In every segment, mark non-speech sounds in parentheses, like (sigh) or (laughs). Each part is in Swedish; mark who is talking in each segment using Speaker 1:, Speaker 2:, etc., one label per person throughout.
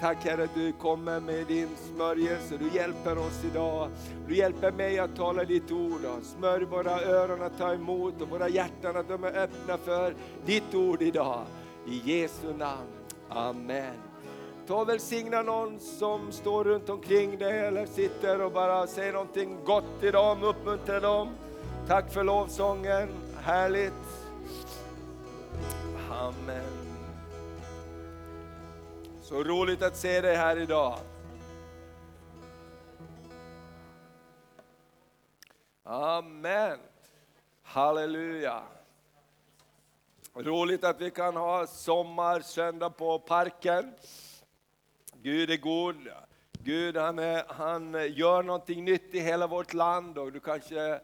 Speaker 1: Tack Herre att du kommer med din smörjelse, du hjälper oss idag. Du hjälper mig att tala ditt ord. Och smörj våra öron att ta emot och våra hjärtan att de är öppna för ditt ord idag. I Jesu namn. Amen. Ta och välsigna någon som står runt omkring dig eller sitter och bara säger någonting gott till dem, uppmuntra dem. Tack för lovsången, härligt. Amen. Så roligt att se dig här idag. Amen. Halleluja. Roligt att vi kan ha sommarsöndag på parken. Gud är god. Gud han, är, han gör någonting nytt i hela vårt land och du kanske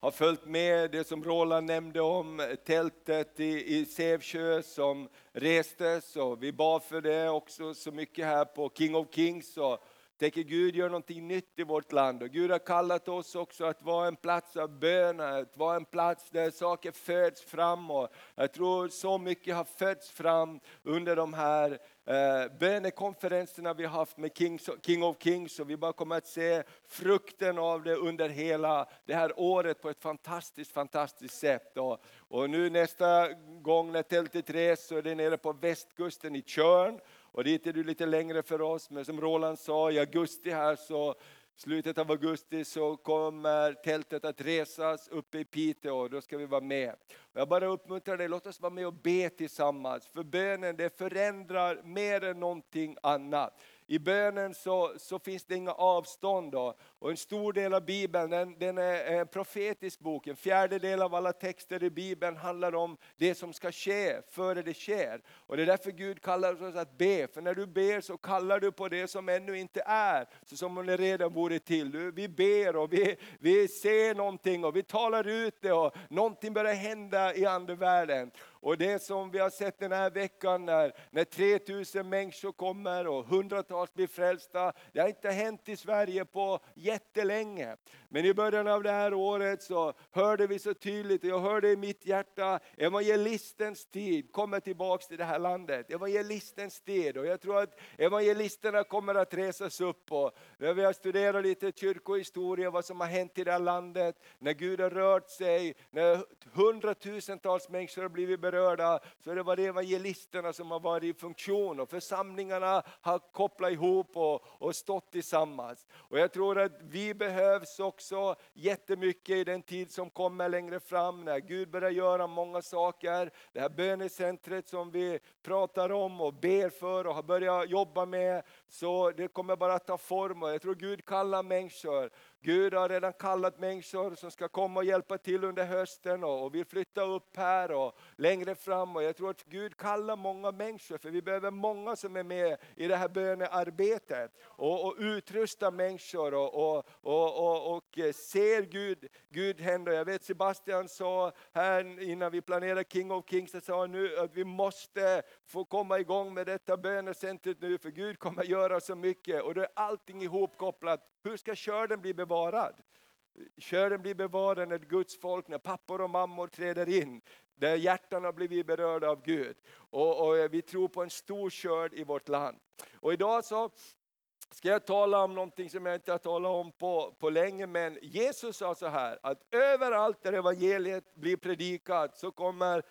Speaker 1: har följt med det som Roland nämnde om tältet i, i Sävsjö som restes och vi bad för det också så mycket här på King of Kings. Och tänker Gud gör någonting nytt i vårt land och Gud har kallat oss också att vara en plats av bön, att vara en plats där saker föds fram. Och jag tror så mycket har fötts fram under de här eh, bönekonferenserna vi har haft med Kings, King of Kings och vi bara kommer att se frukten av det under hela det här året på ett fantastiskt, fantastiskt sätt. Och, och nu nästa gång när tältet reser så är det nere på västkusten i Tjörn och dit är du lite längre för oss, men som Roland sa i augusti här så slutet av augusti så kommer tältet att resas uppe i Piteå och då ska vi vara med. Jag bara uppmuntrar dig, låt oss vara med och be tillsammans. För bönen det förändrar mer än någonting annat. I bönen så, så finns det inga avstånd. Då. Och en stor del av Bibeln den, den är en profetisk bok. En fjärdedel av alla texter i Bibeln handlar om det som ska ske före det sker. Och det är därför Gud kallar oss att be. För när du ber så kallar du på det som ännu inte är, så som om det redan vore till. Vi ber och vi, vi ser någonting och vi talar ut det och någonting börjar hända i andevärlden. Och det som vi har sett den här veckan när, när 3000 människor kommer och hundratals blir frälsta. Det har inte hänt i Sverige på jättelänge. Men i början av det här året så hörde vi så tydligt, och jag hörde i mitt hjärta, evangelistens tid kommer tillbaks till det här landet. Evangelistens tid och jag tror att evangelisterna kommer att resas upp. Och vi har studerat lite kyrkohistoria, vad som har hänt i det här landet, när Gud har rört sig, när hundratusentals människor har blivit berörda, så det var evangelisterna som har varit i funktion och församlingarna har kopplat ihop och, och stått tillsammans. Och jag tror att vi behövs också jättemycket i den tid som kommer längre fram, när Gud börjar göra många saker. Det här bönecentret som vi pratar om och ber för och har börjat jobba med, så det kommer bara att ta form. Och jag tror Gud kallar människor Gud har redan kallat människor som ska komma och hjälpa till under hösten och, och vill flytta upp här och längre fram. Och jag tror att Gud kallar många människor, för vi behöver många som är med i det här bönearbetet. Och, och utrusta människor och, och, och, och, ser Gud, Gud hända. Jag vet Sebastian sa här innan vi planerade King of Kings, så sa nu att vi måste få komma igång med detta bönecentret nu, för Gud kommer göra så mycket. Och då är allting ihopkopplat. Hur ska körden bli bevarad? Skörden blir bevarad när Guds folk, när pappor och mammor träder in, där hjärtan har blivit berörda av Gud. Och, och, vi tror på en stor skörd i vårt land. Och idag så ska jag tala om någonting som jag inte har talat om på, på länge, men Jesus sa så här, att överallt där evangeliet blir predikat så kommer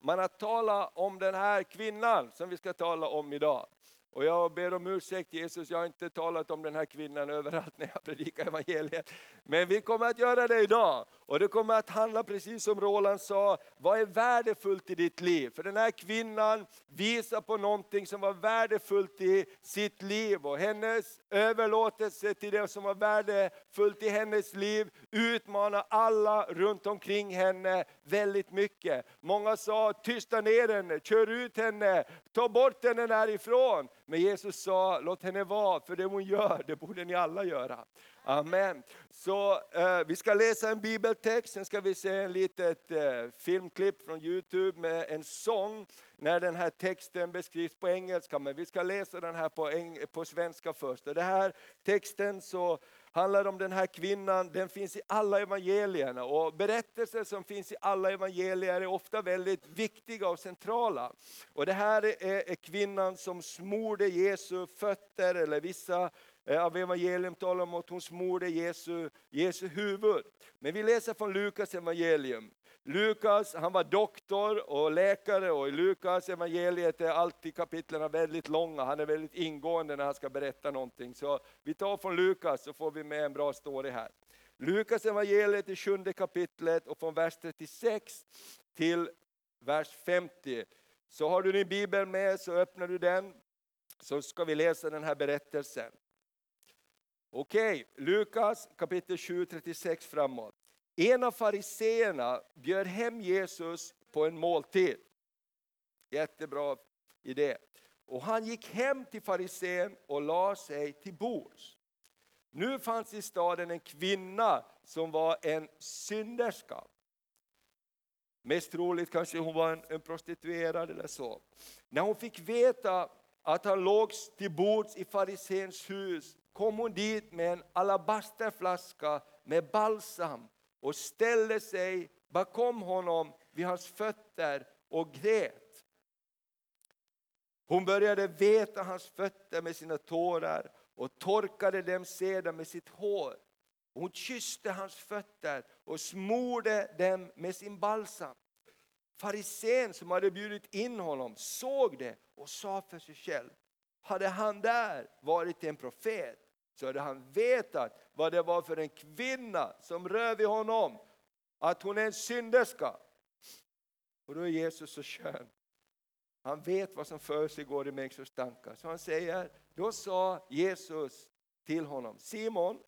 Speaker 1: man att tala om den här kvinnan som vi ska tala om idag. Och jag ber om ursäkt Jesus, jag har inte talat om den här kvinnan överallt när jag predikar evangeliet. Men vi kommer att göra det idag. Och det kommer att handla precis som Roland sa, vad är värdefullt i ditt liv? För den här kvinnan visar på någonting som var värdefullt i sitt liv. Och hennes överlåtelse till det som var värdefullt i hennes liv utmanar alla runt omkring henne väldigt mycket. Många sa, tysta ner henne, kör ut henne, ta bort henne därifrån. Men Jesus sa, låt henne vara, för det hon gör, det borde ni alla göra. Amen. Så eh, vi ska läsa en bibeltext, sen ska vi se en litet eh, filmklipp från Youtube med en sång när den här texten beskrivs på engelska, men vi ska läsa den här på, eng på svenska först. Och den här texten så handlar om den här kvinnan, den finns i alla evangelierna och berättelser som finns i alla evangelier är ofta väldigt viktiga och centrala. Och det här är, är kvinnan som smorde Jesu fötter, eller vissa eh, av evangelium talar om att hon smorde Jesu, Jesu huvud. Men vi läser från Lukas evangelium. Lukas han var doktor och läkare och i Lukas evangeliet är alltid kapitlen väldigt långa, han är väldigt ingående när han ska berätta någonting. Så vi tar från Lukas så får vi med en bra story här. Lukas evangeliet i sjunde kapitlet och från vers 36 till vers 50. Så har du din bibel med så öppnar du den så ska vi läsa den här berättelsen. Okej, Lukas kapitel 7, 36 framåt. En av fariseerna bjöd hem Jesus på en måltid. Jättebra idé. Och han gick hem till farisén och la sig till bords. Nu fanns i staden en kvinna som var en synderska. Mest troligt kanske hon var en, en prostituerad eller så. När hon fick veta att han låg till bords i fariséns hus kom hon dit med en alabasterflaska med balsam och ställde sig bakom honom vid hans fötter och grät. Hon började veta hans fötter med sina tårar och torkade dem sedan med sitt hår. Hon kysste hans fötter och smorde dem med sin balsam. Farisén som hade bjudit in honom såg det och sa för sig själv, hade han där varit en profet så hade han vetat vad det var för en kvinna som rör vid honom, att hon är en synderska. Och då är Jesus så skön. Han vet vad som försiggår i människors tankar. Så han säger, då sa Jesus till honom, Simon,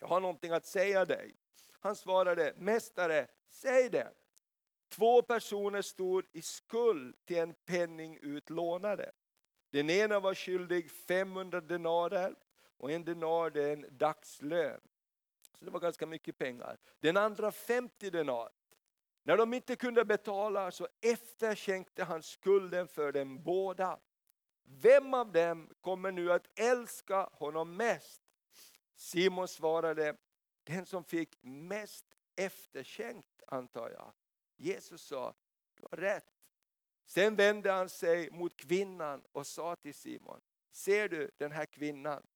Speaker 1: jag har någonting att säga dig. Han svarade, Mästare, säg det. Två personer stod i skuld till en penning utlånade. Den ena var skyldig 500 denarer och en denar det är en dagslön. Så det var ganska mycket pengar. Den andra 50 denar. När de inte kunde betala så efterskänkte han skulden för dem båda. Vem av dem kommer nu att älska honom mest? Simon svarade, den som fick mest efterskänkt antar jag. Jesus sa, du har rätt. Sen vände han sig mot kvinnan och sa till Simon, ser du den här kvinnan?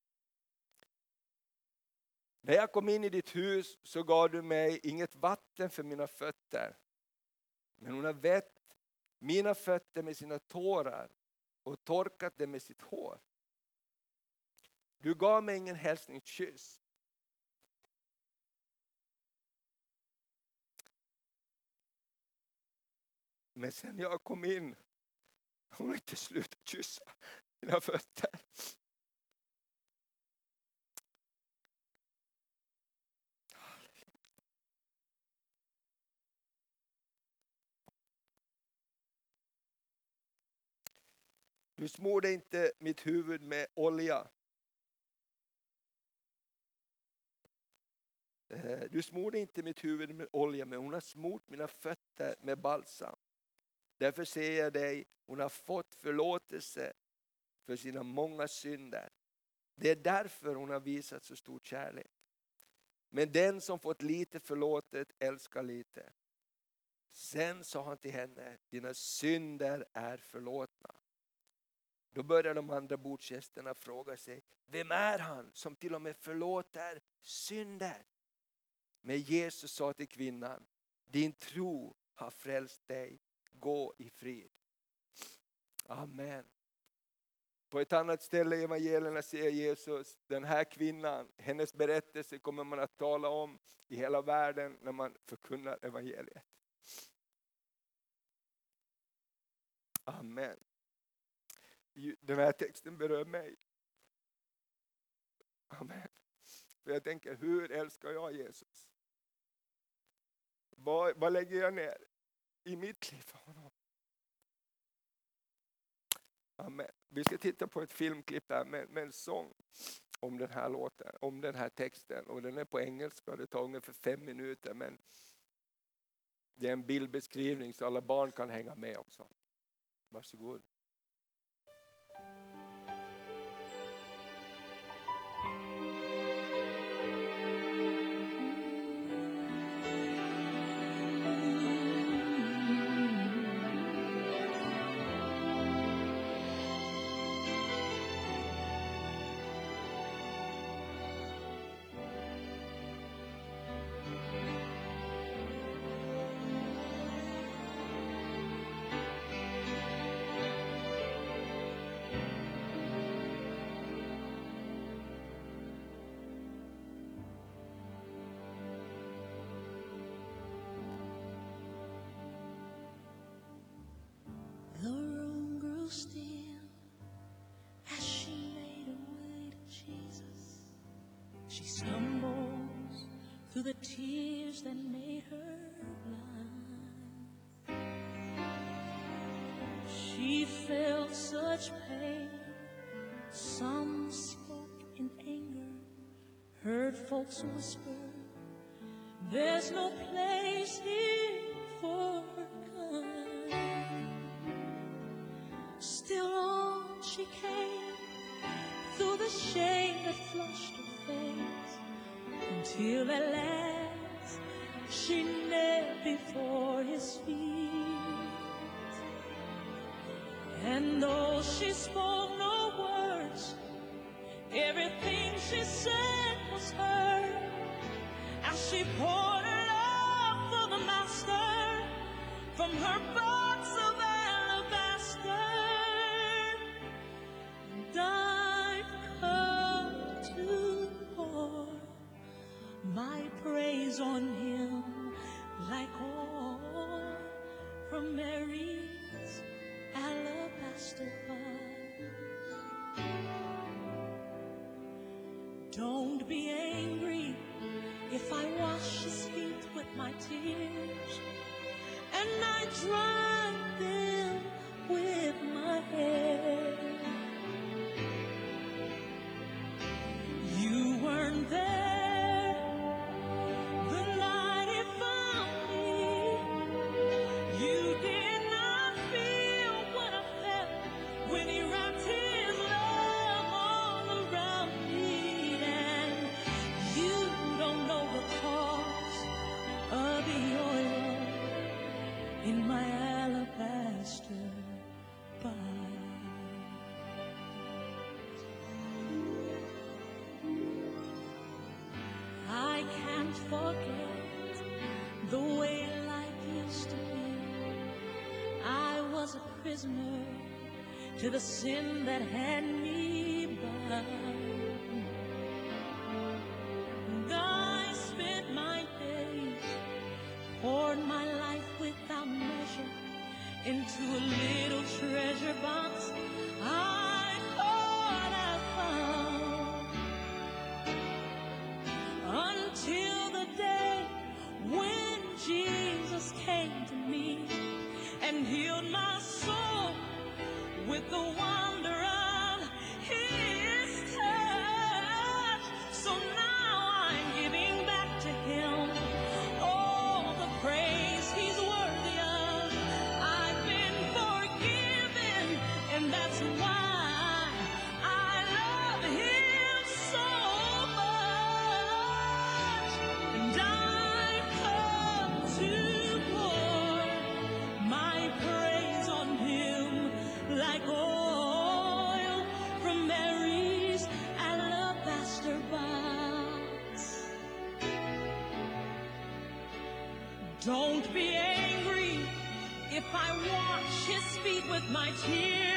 Speaker 1: När jag kom in i ditt hus så gav du mig inget vatten för mina fötter. Men hon har vett mina fötter med sina tårar och torkat dem med sitt hår. Du gav mig ingen hälsningskyss. Men sen jag kom in hon har inte slutat kyssa mina fötter. Du smorde inte mitt huvud med olja. Eh, du smorde inte mitt huvud med olja, men hon har smort mina fötter med balsam. Därför säger jag dig, hon har fått förlåtelse för sina många synder. Det är därför hon har visat så stor kärlek. Men den som fått lite förlåtet älskar lite. Sen sa han till henne, dina synder är förlåtna. Då börjar de andra bordsgästerna fråga sig, vem är han som till och med förlåter synder? Men Jesus sa till kvinnan, din tro har frälst dig, gå i frid. Amen. På ett annat ställe i evangelierna säger Jesus, den här kvinnan, hennes berättelse kommer man att tala om i hela världen när man förkunnar evangeliet. Amen den här texten berör mig. Amen. För jag tänker, hur älskar jag Jesus? Vad, vad lägger jag ner i mitt liv för honom? Amen. Vi ska titta på ett filmklipp här med, med en sång om den här låten, om den här texten. Och den är på engelska, det tar ungefär fem minuter men det är en bildbeskrivning så alla barn kan hänga med också. Varsågod.
Speaker 2: The tears that made her blind. She felt such pain. Some spoke in anger, heard folks whisper, There's no place here for her kind. Still on she came through the shame that flushed her face until at last she knelt before his feet. And though she spoke no words, everything she said was heard as she poured her love for the master from her box on him like oil from Mary's alabaster box. Don't be angry if I wash his feet with my tears and I dry them with my hair. Prisoner to the sin that had me bound. And I spent my days, poured my life without measure into a Don't be angry. If I wash his feet with my tears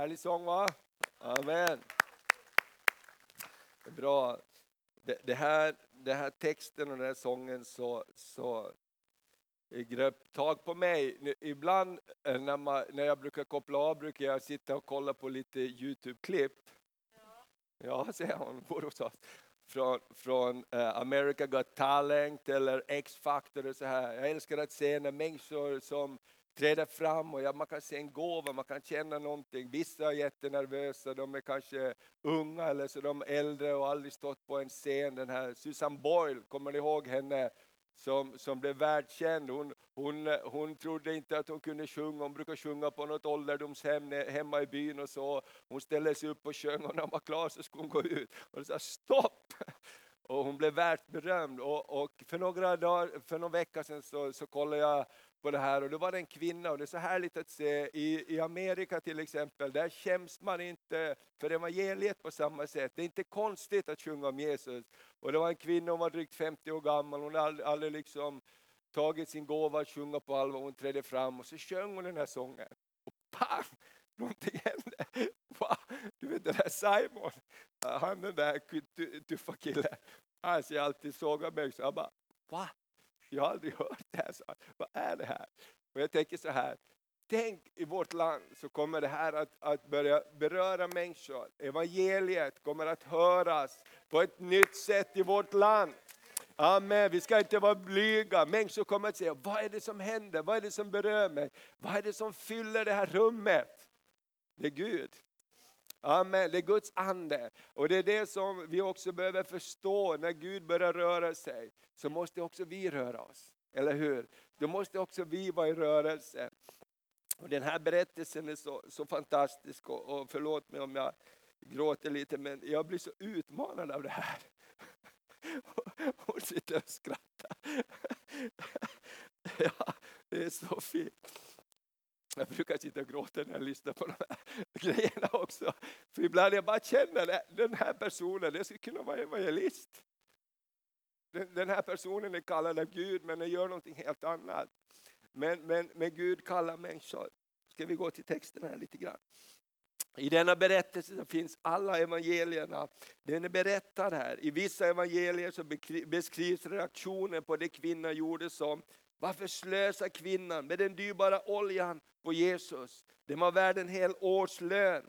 Speaker 1: Härlig sång va? Amen. Bra. Det, det, här, det här texten och den här sången så, så grep tag på mig. Ibland eh, när, man, när jag brukar koppla av brukar jag sitta och kolla på lite Youtube-klipp. Ja, (laughs) säger hon, från, från eh, America Got Talent eller X-Factor och så här. Jag älskar att se när människor som träder fram och ja, man kan se en gåva, man kan känna någonting. Vissa är jättenervösa, de är kanske unga eller så de är äldre och aldrig stått på en scen. Den här Susan Boyle, kommer ni ihåg henne? Som, som blev världskänd. Hon, hon, hon trodde inte att hon kunde sjunga, hon brukar sjunga på något ålderdomshem hemma i byn och så. Hon ställde sig upp och sjöng och när hon var klar så skulle hon gå ut. Hon sa stopp! Och hon blev världsberömd. Och, och för, några dagar, för någon vecka sedan så, så kollade jag på det här och då var det en kvinna och det är så härligt att se i, i Amerika till exempel, där skäms man inte för evangeliet på samma sätt. Det är inte konstigt att sjunga om Jesus. Och det var en kvinna, hon var drygt 50 år gammal, hon hade aldrig, aldrig liksom tagit sin gåva att sjunga på allvar, hon trädde fram och så sjöng hon den här sången. Och pang! Någonting hände. Wow. Du vet den där Simon, han den där tuffa killen, han ser alltid sågar mig så jag bara, va? (laughs) Jag har aldrig hört det här. Så, vad är det här? Och jag tänker så här, tänk i vårt land så kommer det här att, att börja beröra människor. Evangeliet kommer att höras på ett nytt sätt i vårt land. Amen, vi ska inte vara blyga. Människor kommer att säga, vad är det som händer? Vad är det som berör mig? Vad är det som fyller det här rummet? Det är Gud. Amen, det är Guds ande. Och det är det som vi också behöver förstå, när Gud börjar röra sig, så måste också vi röra oss. Eller hur? Då måste också vi vara i rörelse. Och den här berättelsen är så, så fantastisk, och, och förlåt mig om jag gråter lite, men jag blir så utmanad av det här. (laughs) Hon sitter och skrattar. (laughs) Ja, det är så fint. Jag brukar sitta och gråta när jag lyssnar på de här (laughs) grejerna också. För ibland jag bara känner att den här personen, det skulle kunna vara evangelist. Den, den här personen är kallad av Gud men den gör någonting helt annat. Men, men, men Gud kallar människor. Ska vi gå till texten här lite grann. I denna berättelse finns alla evangelierna. Den är berättad här. I vissa evangelier så beskrivs reaktionen på det kvinnan gjorde som varför slösar kvinnan med den dyrbara oljan på Jesus? Den var värd en hel årslön.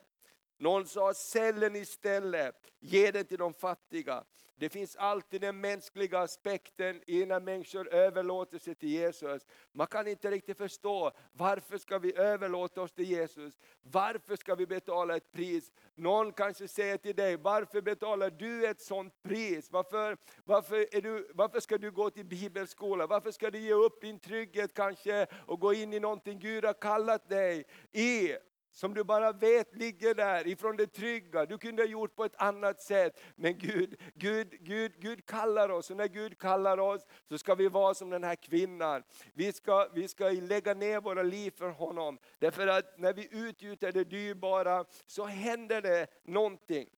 Speaker 1: Någon sa, sälj den istället, ge den till de fattiga. Det finns alltid den mänskliga aspekten innan människor överlåter sig till Jesus. Man kan inte riktigt förstå, varför ska vi överlåta oss till Jesus? Varför ska vi betala ett pris? Någon kanske säger till dig, varför betalar du ett sånt pris? Varför, varför, är du, varför ska du gå till bibelskola? Varför ska du ge upp din trygghet kanske och gå in i någonting Gud har kallat dig i? Som du bara vet ligger där ifrån det trygga. Du kunde ha gjort på ett annat sätt. Men Gud, Gud, Gud, Gud kallar oss och när Gud kallar oss så ska vi vara som den här kvinnan. Vi ska, vi ska lägga ner våra liv för honom. Därför att när vi utgjuter det dyrbara så händer det någonting.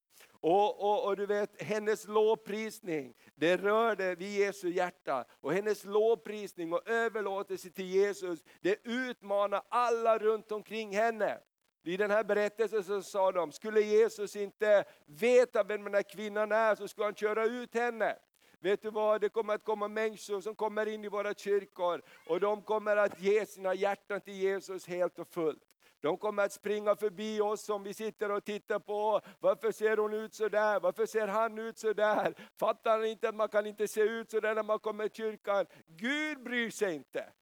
Speaker 1: Och, och, och, du vet, hennes lovprisning, det rörde vid Jesu hjärta. Och hennes lovprisning och överlåtelse till Jesus, det utmanar alla runt omkring henne. I den här berättelsen så sa de, skulle Jesus inte veta vem den här kvinnan är så skulle han köra ut henne. Vet du vad, det kommer att komma människor som kommer in i våra kyrkor och de kommer att ge sina hjärtan till Jesus helt och fullt. De kommer att springa förbi oss som vi sitter och tittar på. Varför ser hon ut så där? Varför ser han ut så där? Fattar han inte att man kan inte se ut så där när man kommer till kyrkan? Gud bryr sig inte.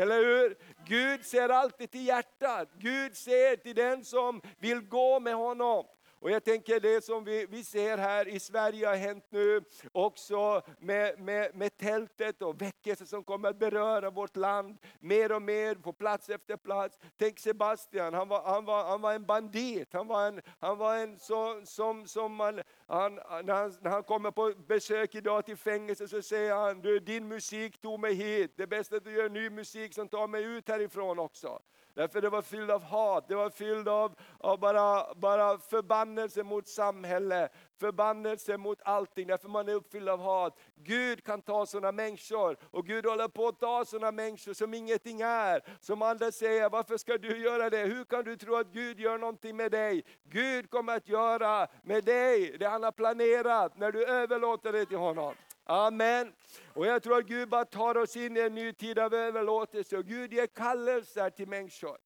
Speaker 1: Eller hur? Gud ser alltid till hjärtat. Gud ser till den som vill gå med honom. Och jag tänker det som vi, vi ser här i Sverige har hänt nu också med, med, med tältet och väckelse som kommer att beröra vårt land mer och mer på plats efter plats. Tänk Sebastian, han var, han var, han var en bandit, han var en, han var en så, som, som man, han, när, han, när han kommer på besök idag till fängelset så säger han, du, din musik tog mig hit, det är bäst att du gör ny musik som tar mig ut härifrån också. Därför det var fylld av hat, det var fylld av, av bara, bara förbannelse mot samhälle, förbannelse mot allting, därför man är uppfylld av hat. Gud kan ta sådana människor, och Gud håller på att ta sådana människor som ingenting är. Som andra säger, varför ska du göra det? Hur kan du tro att Gud gör någonting med dig? Gud kommer att göra med dig det han har planerat när du överlåter det till honom. Amen. Och jag tror att Gud bara tar oss in i en ny tid av överlåtelse och Gud ger kallelser till människor.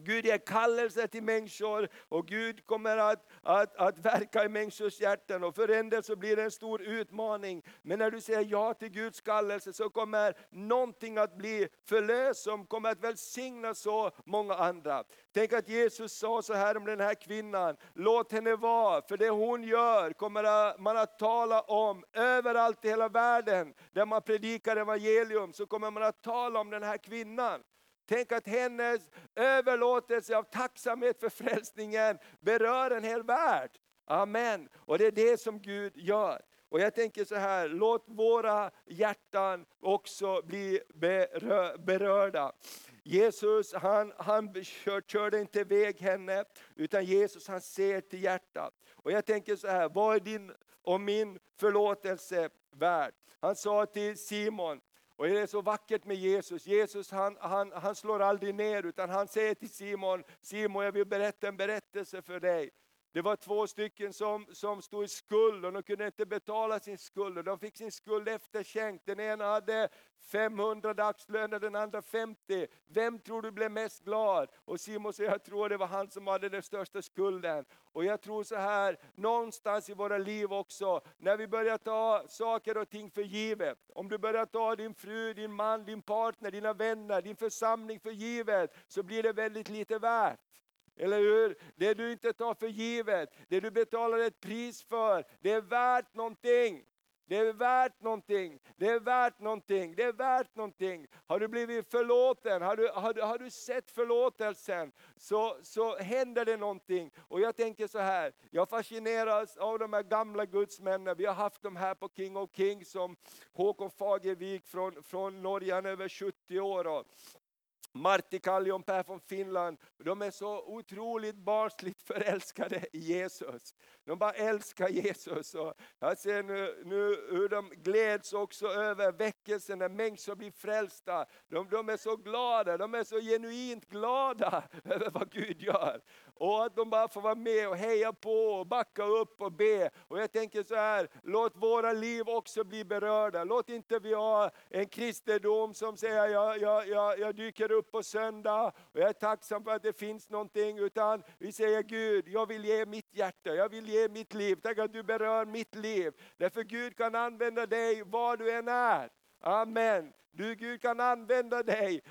Speaker 1: Gud ger kallelse till människor och Gud kommer att, att, att verka i människors hjärtan och för en del så blir det en stor utmaning. Men när du säger ja till Guds kallelse så kommer någonting att bli förlöst som kommer att välsigna så många andra. Tänk att Jesus sa så här om den här kvinnan, låt henne vara, för det hon gör kommer man att tala om överallt i hela världen. Där man predikar evangelium så kommer man att tala om den här kvinnan. Tänk att hennes överlåtelse av tacksamhet för frälsningen berör en hel värld. Amen. Och det är det som Gud gör. Och jag tänker så här, låt våra hjärtan också bli berörda. Jesus han, han kör, körde inte iväg henne, utan Jesus han ser till hjärtat. Och jag tänker så här, vad är din och min förlåtelse värd? Han sa till Simon, och det är så vackert med Jesus. Jesus han, han, han slår aldrig ner utan han säger till Simon, Simon jag vill berätta en berättelse för dig. Det var två stycken som, som stod i skuld och de kunde inte betala sin skuld. Och de fick sin skuld efterskänkt. Den ena hade 500 dagslöner, den andra 50. Vem tror du blev mest glad? Och Simon säger, jag tror det var han som hade den största skulden. Och jag tror så här, någonstans i våra liv också, när vi börjar ta saker och ting för givet. Om du börjar ta din fru, din man, din partner, dina vänner, din församling för givet, så blir det väldigt lite värt. Eller hur? Det du inte tar för givet, det du betalar ett pris för, det är värt någonting. Det är värt någonting, det är värt någonting, det är värt någonting. Har du blivit förlåten, har du, har du, har du sett förlåtelsen, så, så händer det någonting. Och jag tänker så här, jag fascineras av de här gamla gudsmännen. Vi har haft dem här på King of Kings som Håkon Fagervik från, från Norge, han är över 70 år. Martti, Martti Kallionpää från Finland, de är så otroligt barnsligt (laughs) förälskade i Jesus. De bara älskar Jesus. Och jag ser nu, nu hur de gläds också över väckelsen när människor blir frälsta. De, de är så glada, de är så genuint glada (laughs) över vad Gud gör. Och att de bara får vara med och heja på och backa upp och be. Och jag tänker så här, låt våra liv också bli berörda. Låt inte vi ha en kristendom som säger jag, jag, jag, jag dyker upp på söndag och jag är tacksam för att det finns någonting. Utan vi säger Gud, jag vill ge mitt hjärta, jag vill ge mitt liv. Tack att du berör mitt liv. Därför Gud kan använda dig var du än är. Amen. Du Gud kan använda dig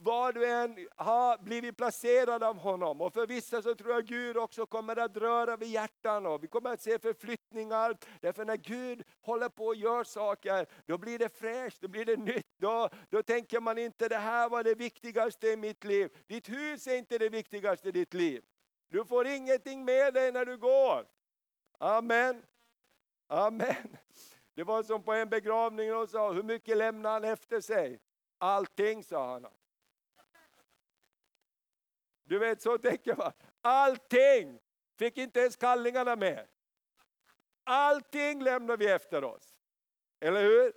Speaker 1: var du än har blivit placerad av honom. Och för vissa så tror jag Gud också kommer att röra vid hjärtan och vi kommer att se förflyttningar. Därför när Gud håller på och gör saker, då blir det fräscht, då blir det nytt. Då, då tänker man inte det här var det viktigaste i mitt liv. Ditt hus är inte det viktigaste i ditt liv. Du får ingenting med dig när du går. Amen. Amen. Det var som på en begravning och sa, hur mycket lämnar han efter sig? Allting, sa han. Du vet, så tänker man. Allting fick inte ens kallingarna med. Allting lämnar vi efter oss. Eller hur?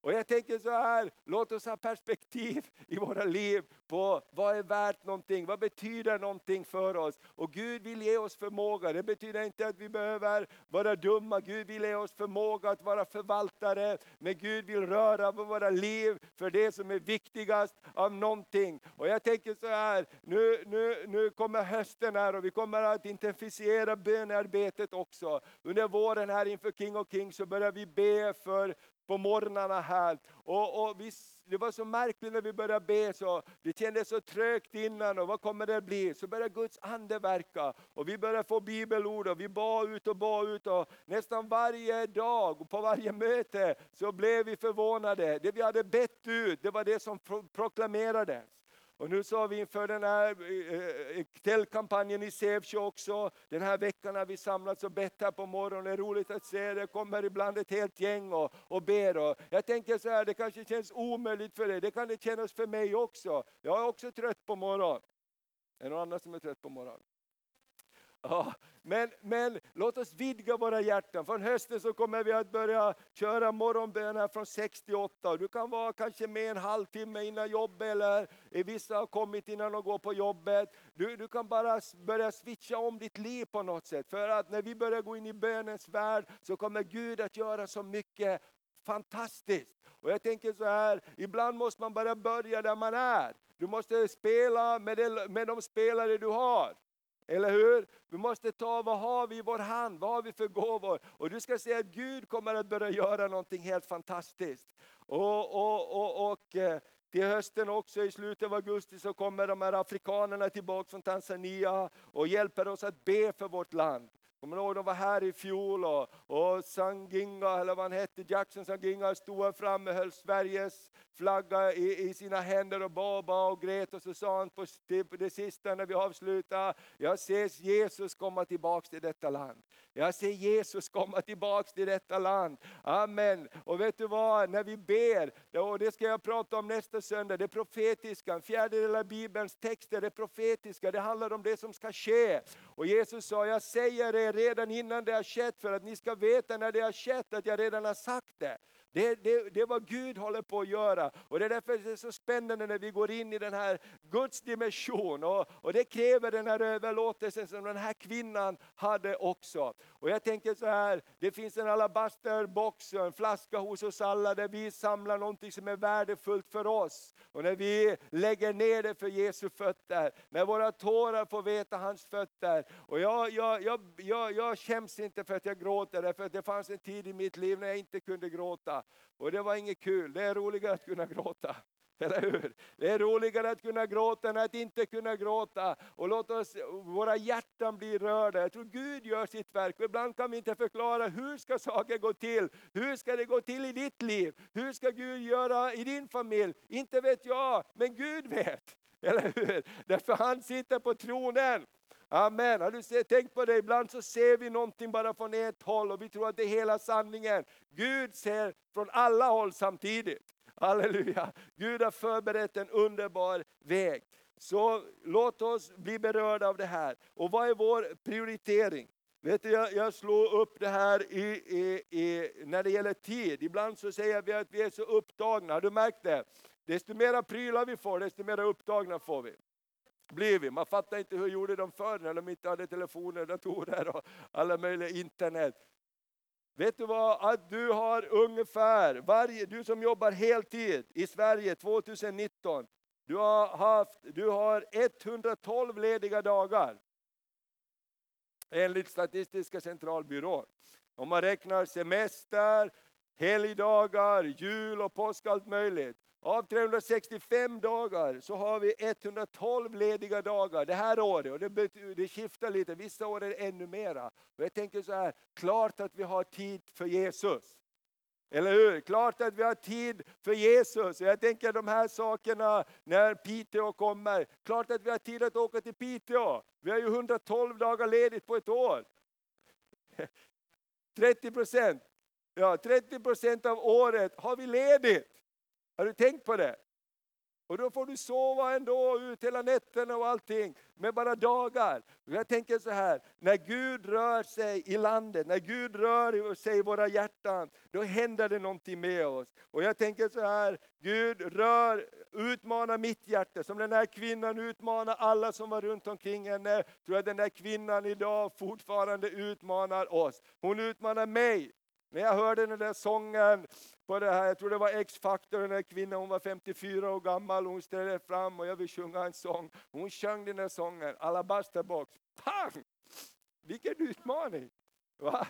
Speaker 1: Och jag tänker så här, låt oss ha perspektiv i våra liv på vad är värt någonting, vad betyder någonting för oss. Och Gud vill ge oss förmåga, det betyder inte att vi behöver vara dumma, Gud vill ge oss förmåga att vara förvaltare, men Gud vill röra på våra liv för det som är viktigast av någonting. Och jag tänker så här, nu, nu, nu kommer hösten här och vi kommer att intensifiera bönearbetet också. Under våren här inför King of Kings så börjar vi be för på morgnarna här. Och, och vi, det var så märkligt när vi började be, så det kändes så trögt innan och vad kommer det bli? Så började Guds ande verka och vi började få bibelord och vi bad ut och bad ut och nästan varje dag och på varje möte så blev vi förvånade. Det vi hade bett ut, det var det som proklamerades. Och nu så har vi inför den här eh, eh tältkampanjen i Sävsjö också, den här veckan har vi samlats och bett här på morgonen. Det är roligt att se, det kommer ibland ett helt gäng och, och ber. Och jag tänker så här, det kanske känns omöjligt för dig, det kan det kännas för mig också. Jag är också trött på morgonen. Är det någon annan som är trött på morgonen? Ja, men, men låt oss vidga våra hjärtan. Från hösten så kommer vi att börja köra morgonböner från 68. Du kan vara kanske med en halvtimme innan jobbet eller vissa har kommit innan de går på jobbet. Du, du kan bara börja switcha om ditt liv på något sätt. För att när vi börjar gå in i bönens värld så kommer Gud att göra så mycket fantastiskt. Och jag tänker så här, ibland måste man bara börja där man är. Du måste spela med, med de spelare du har. Eller hur? Vi måste ta, vad har vi i vår hand? Vad har vi för gåvor? Och du ska se att Gud kommer att börja göra någonting helt fantastiskt. Och, och, och, och eh, till hösten också, i slutet av augusti, så kommer de här afrikanerna tillbaka från Tanzania och hjälper oss att be för vårt land. Kommer ni ihåg, de var här i fjol och, och Sanginga, eller vad han hette, Jackson Sanginga stod här framme, höll Sveriges flagga i, i sina händer och bad, och grät och så sa han på det sista när vi avslutar, jag ser Jesus komma tillbaks till detta land. Jag ser Jesus komma tillbaks till detta land. Amen. Och vet du vad, när vi ber, och det ska jag prata om nästa söndag, det profetiska, en fjärdedel av Bibelns texter, är profetiska, det handlar om det som ska ske. Och Jesus sa, jag säger det redan innan det har skett för att ni ska veta när det har skett att jag redan har sagt det. Det, det, det är vad Gud håller på att göra. Och det är därför det är så spännande när vi går in i den här Guds dimension. Och, och det kräver den här överlåtelsen som den här kvinnan hade också. Och jag tänker så här, det finns en alabasterbox, en flaska hos oss alla där vi samlar någonting som är värdefullt för oss. Och när vi lägger ner det för Jesu fötter, när våra tårar får veta hans fötter. Och jag, jag, jag, jag, jag skäms inte för att jag gråter, för det fanns en tid i mitt liv när jag inte kunde gråta. Och det var inget kul, det är roligare att kunna gråta. (laughs) Eller hur? Det är roligare att kunna gråta än att inte kunna gråta. Och låt oss, våra hjärtan bli rörda. Jag tror Gud gör sitt verk. Och Ibland kan vi inte förklara hur ska saker gå till. Hur ska det gå till i ditt liv? Hur ska Gud göra i din familj? Inte vet jag, men Gud vet. (laughs) Eller hur? Därför han sitter på tronen. Amen. Har du tänkt på det? Ibland så ser vi någonting bara från ett håll och vi tror att det är hela sanningen. Gud ser från alla håll samtidigt. Halleluja! Gud har förberett en underbar väg. Så låt oss bli berörda av det här. Och vad är vår prioritering? Vet du, jag, jag slår upp det här i, i, i, när det gäller tid. Ibland så säger vi att vi är så upptagna. Har du märkt det? Desto mera prylar vi får, desto mera upptagna får vi. Blir vi. Man fattar inte hur gjorde de förr när de inte hade telefoner, datorer och alla möjliga internet. Vet du vad? Att du har ungefär, varje, du som jobbar heltid i Sverige 2019, du har, haft, du har 112 lediga dagar. Enligt Statistiska centralbyrån. Om man räknar semester, helgdagar, jul och påsk, allt möjligt. Av 365 dagar så har vi 112 lediga dagar det här året. Och det, det skiftar lite, vissa år är det ännu mera. Och jag tänker så här, klart att vi har tid för Jesus. Eller hur? Klart att vi har tid för Jesus. Jag tänker de här sakerna när Piteå kommer. Klart att vi har tid att åka till Piteå. Vi har ju 112 dagar ledigt på ett år. (laughs) 30 procent. Ja, 30 procent av året har vi ledigt. Har du tänkt på det? Och då får du sova ändå ut hela nätterna och allting med bara dagar. Och jag tänker så här, när Gud rör sig i landet, när Gud rör sig i våra hjärtan, då händer det någonting med oss. Och jag tänker så här, Gud rör, utmanar mitt hjärta, som den här kvinnan utmanar alla som var runt omkring henne. Tror jag den där kvinnan idag fortfarande utmanar oss. Hon utmanar mig. När jag hörde den där sången på det här, jag tror det var X-Factor, den där kvinnan, hon var 54 år gammal, hon ställde fram och jag vill sjunga en sång. Hon sjöng den där sången, Alabasterbox. Pang! Vilken utmaning! Va?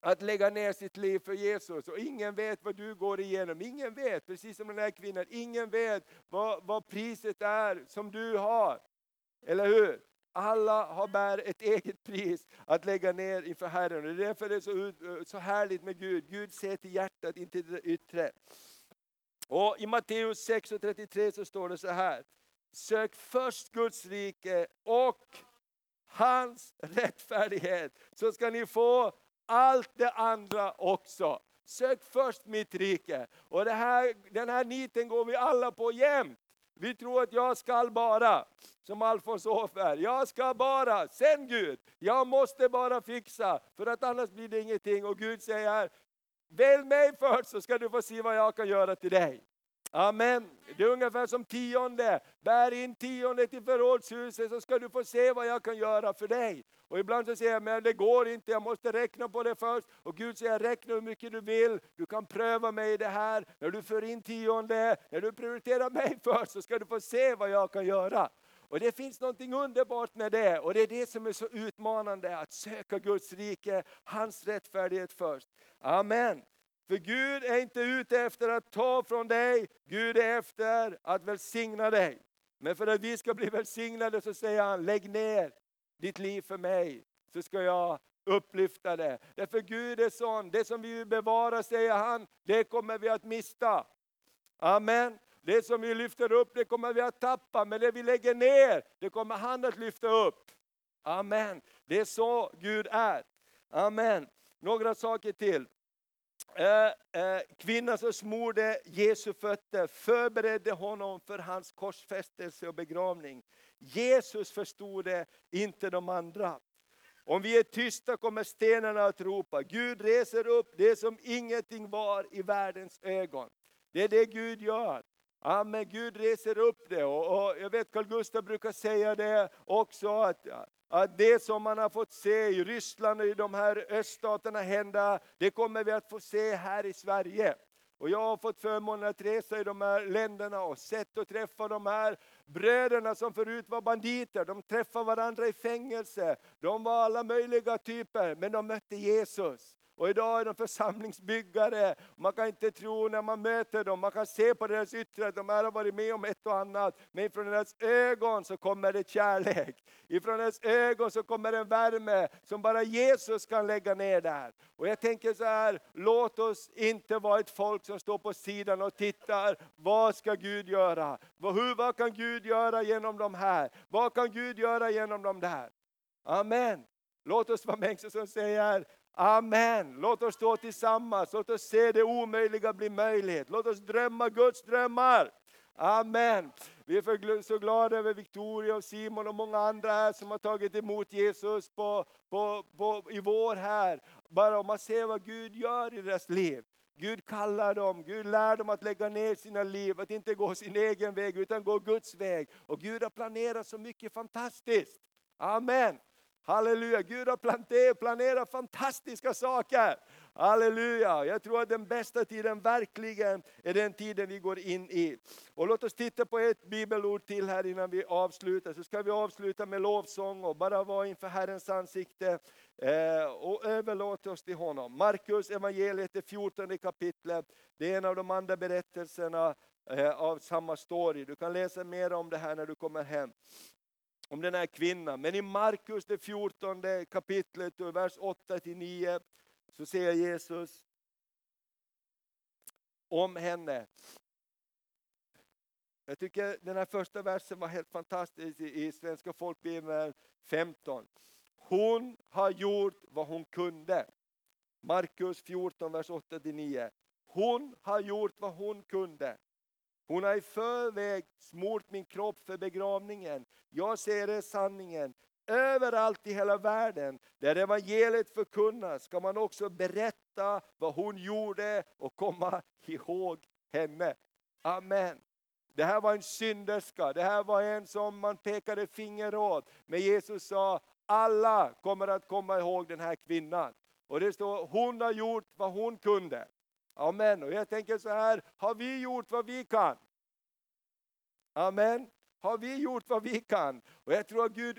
Speaker 1: Att lägga ner sitt liv för Jesus och ingen vet vad du går igenom. Ingen vet, precis som den här kvinnan, ingen vet vad, vad priset är som du har. Eller hur? Alla har bär ett eget pris att lägga ner inför Herren. Det är därför det är så, så härligt med Gud. Gud ser till hjärtat, inte till det yttre. Och I Matteus 6.33 så står det så här. Sök först Guds rike och hans rättfärdighet så ska ni få allt det andra också. Sök först mitt rike. Och det här, den här niten går vi alla på jämt. Vi tror att jag skall bara, som Alfons Åfär, jag ska bara, sen Gud, jag måste bara fixa, för att annars blir det ingenting. Och Gud säger, välj mig först så ska du få se vad jag kan göra till dig. Amen. Det är ungefär som tionde. Bär in tionde till förrådshuset så ska du få se vad jag kan göra för dig. Och ibland så säger jag, men det går inte, jag måste räkna på det först. Och Gud säger, räkna hur mycket du vill, du kan pröva mig i det här. När du för in tionde, när du prioriterar mig (laughs) först så ska du få se vad jag kan göra. Och det finns något underbart med det och det är det som är så utmanande, att söka Guds rike, hans rättfärdighet först. Amen. För Gud är inte ute efter att ta från dig, Gud är efter att välsigna dig. Men för att vi ska bli välsignade så säger han, lägg ner ditt liv för mig, så ska jag upplyfta det. Därför Gud är sån, det som vi vill bevara säger han, det kommer vi att mista. Amen. Det som vi lyfter upp, det kommer vi att tappa, men det vi lägger ner, det kommer han att lyfta upp. Amen. Det är så Gud är. Amen. Några saker till. Eh, eh, kvinnan som smorde Jesu fötter förberedde honom för hans korsfästelse och begravning. Jesus förstod det, inte de andra. Om vi är tysta kommer stenarna att ropa. Gud reser upp det som ingenting var i världens ögon. Det är det Gud gör. Amen, Gud reser upp det. Och, och jag vet Carl Gustaf brukar säga det också, att, att det som man har fått se i Ryssland och i de här öststaterna hända, det kommer vi att få se här i Sverige. Och jag har fått förmånen att resa i de här länderna och sett och träffa de här bröderna som förut var banditer. De träffade varandra i fängelse. De var alla möjliga typer, men de mötte Jesus. Och idag är de församlingsbyggare. Man kan inte tro när man möter dem, man kan se på deras yttre att de har varit med om ett och annat. Men från deras ögon så kommer det kärlek. Ifrån deras ögon så kommer en värme som bara Jesus kan lägga ner där. Och jag tänker så här, låt oss inte vara ett folk som står på sidan och tittar. Vad ska Gud göra? Hur, vad kan Gud göra genom de här? Vad kan Gud göra genom de där? Amen. Låt oss vara människor som säger, Amen. Låt oss stå tillsammans, låt oss se det omöjliga bli möjligt. Låt oss drömma Guds drömmar. Amen. Vi är så glada över Victoria och Simon och många andra här som har tagit emot Jesus på, på, på, i vår här. Bara om man ser vad Gud gör i deras liv. Gud kallar dem, Gud lär dem att lägga ner sina liv, att inte gå sin egen väg utan gå Guds väg. Och Gud har planerat så mycket fantastiskt. Amen. Halleluja, Gud har planerat fantastiska saker. Halleluja, jag tror att den bästa tiden verkligen är den tiden vi går in i. Och låt oss titta på ett bibelord till här innan vi avslutar. Så ska vi avsluta med lovsång och bara vara inför Herrens ansikte eh, och överlåta oss till honom. Markus evangeliet, det 14 kapitlet, det är en av de andra berättelserna eh, av samma story. Du kan läsa mer om det här när du kommer hem om den här kvinnan. Men i Markus det 14 kapitlet, och vers 8-9, så säger Jesus om henne. Jag tycker den här första versen var helt fantastisk i Svenska folkbibeln 15. Hon har gjort vad hon kunde. Markus 14, vers 8-9. Hon har gjort vad hon kunde. Hon har i förväg smort min kropp för begravningen. Jag ser er sanningen. Överallt i hela världen där evangeliet förkunnas ska man också berätta vad hon gjorde och komma ihåg henne. Amen. Det här var en synderska, det här var en som man pekade finger åt. Men Jesus sa, alla kommer att komma ihåg den här kvinnan. Och det står, hon har gjort vad hon kunde. Amen. Och jag tänker så här, har vi gjort vad vi kan? Amen. Har vi gjort vad vi kan? Och jag tror att Gud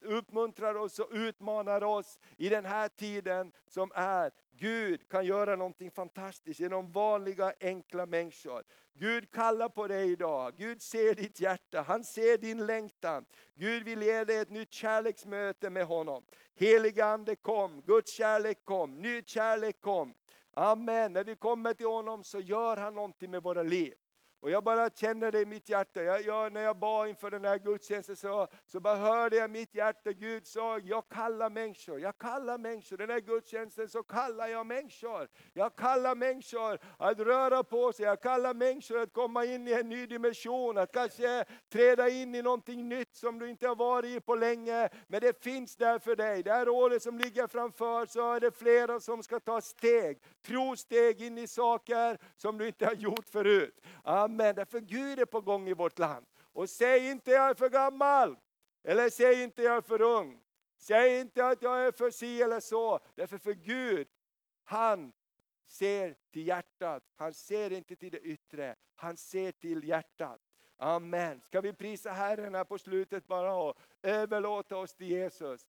Speaker 1: uppmuntrar oss och utmanar oss i den här tiden som är. Gud kan göra någonting fantastiskt genom vanliga enkla människor. Gud kallar på dig idag. Gud ser ditt hjärta, han ser din längtan. Gud vill ge dig ett nytt kärleksmöte med honom. Heliga Ande kom, Guds kärlek kom, ny kärlek kom. Amen. När vi kommer till honom så gör han någonting med våra liv. Och jag bara känner det i mitt hjärta. Jag, jag, när jag bad inför den här gudstjänsten så, så bara hörde jag mitt hjärta, Gud sa, jag kallar människor, jag kallar människor. Den här gudstjänsten så kallar jag människor. Jag kallar människor att röra på sig, jag kallar människor att komma in i en ny dimension, att kanske träda in i någonting nytt som du inte har varit i på länge. Men det finns där för dig. Det här året som ligger framför så är det flera som ska ta steg, trosteg in i saker som du inte har gjort förut. Amen Därför Gud är på gång i vårt land. Och säg inte jag är för gammal. Eller säg inte jag är för ung. Säg inte att jag är för si eller så. Därför för Gud, han ser till hjärtat. Han ser inte till det yttre. Han ser till hjärtat. Amen. Ska vi prisa Herren här på slutet bara och överlåta oss till Jesus.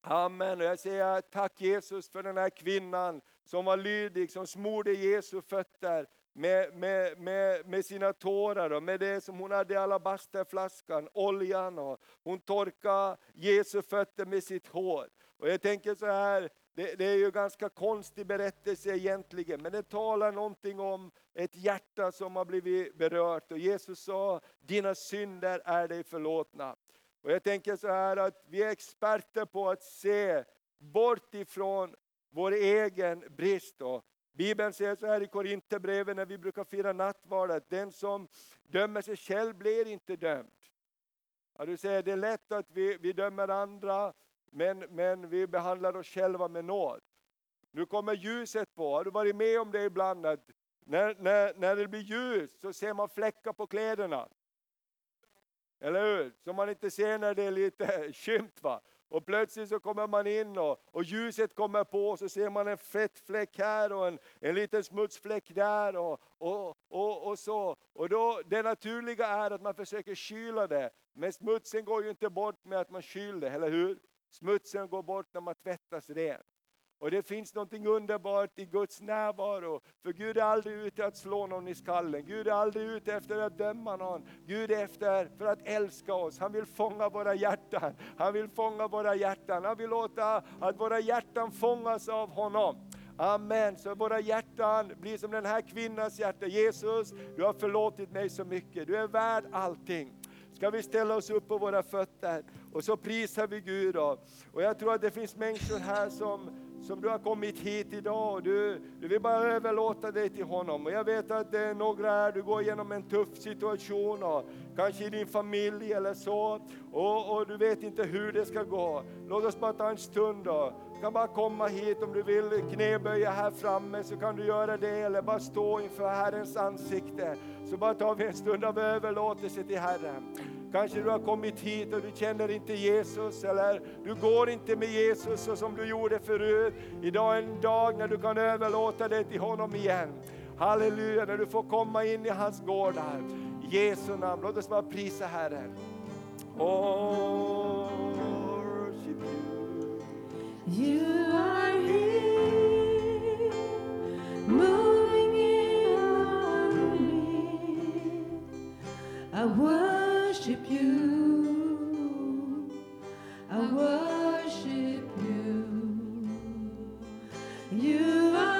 Speaker 1: Amen. Och jag säger tack Jesus för den här kvinnan som var lydig, som smorde Jesu fötter med, med, med, med sina tårar och med det som hon hade i alabasterflaskan, oljan och hon torkade Jesu fötter med sitt hår. Och jag tänker så här, det, det, är ju ganska konstig berättelse egentligen, men det talar någonting om ett hjärta som har blivit berört. Och Jesus sa, dina synder är dig förlåtna. Och jag tänker så här att vi är experter på att se bort ifrån vår egen brist. Och Bibeln säger så här i Korinthierbrevet när vi brukar fira nattvard, att den som dömer sig själv blir inte dömd. Ja, du säger det är lätt att vi, vi dömer andra, men, men vi behandlar oss själva med nåd. Nu kommer ljuset på, har du varit med om det ibland? Att när, när, när det blir ljus så ser man fläckar på kläderna. Eller hur? Som man inte ser när det är lite (laughs) skymt. Va? Och plötsligt så kommer man in och, och ljuset kommer på och så ser man en fettfläck här och en, en liten smutsfläck där. Och, och, och, och så. Och då, det naturliga är att man försöker kyla det. Men smutsen går ju inte bort med att man kyler det, eller hur? Smutsen går bort när man tvättas ren. Och det finns något underbart i Guds närvaro. För Gud är aldrig ute att slå någon i skallen. Gud är aldrig ute efter att döma någon. Gud är efter för att älska oss. Han vill fånga våra hjärtan. Han vill fånga våra hjärtan. Han vill låta att våra hjärtan fångas av honom. Amen, så våra hjärtan blir som den här kvinnans hjärta. Jesus, du har förlåtit mig så mycket. Du är värd allting. Ska vi ställa oss upp på våra fötter och så prisar vi Gud. Då. Och jag tror att det finns människor här som som du har kommit hit idag och du, du vill bara överlåta dig till honom. Och jag vet att det är några här, du går igenom en tuff situation, och kanske i din familj eller så, och, och du vet inte hur det ska gå. Låt oss bara ta en stund då. Du kan bara komma hit om du vill knäböja här framme så kan du göra det eller bara stå inför Herrens ansikte. Så bara tar vi en stund av överlåtelse till Herren. Kanske du har kommit hit och du känner inte Jesus eller du går inte med Jesus så som du gjorde förut. Idag är en dag när du kan överlåta dig till honom igen. Halleluja, när du får komma in i hans gårdar. I Jesu namn, låt oss bara prisa Herren. Oh,
Speaker 2: you You are here, moving in on me. I worship worship you. I worship you. You are.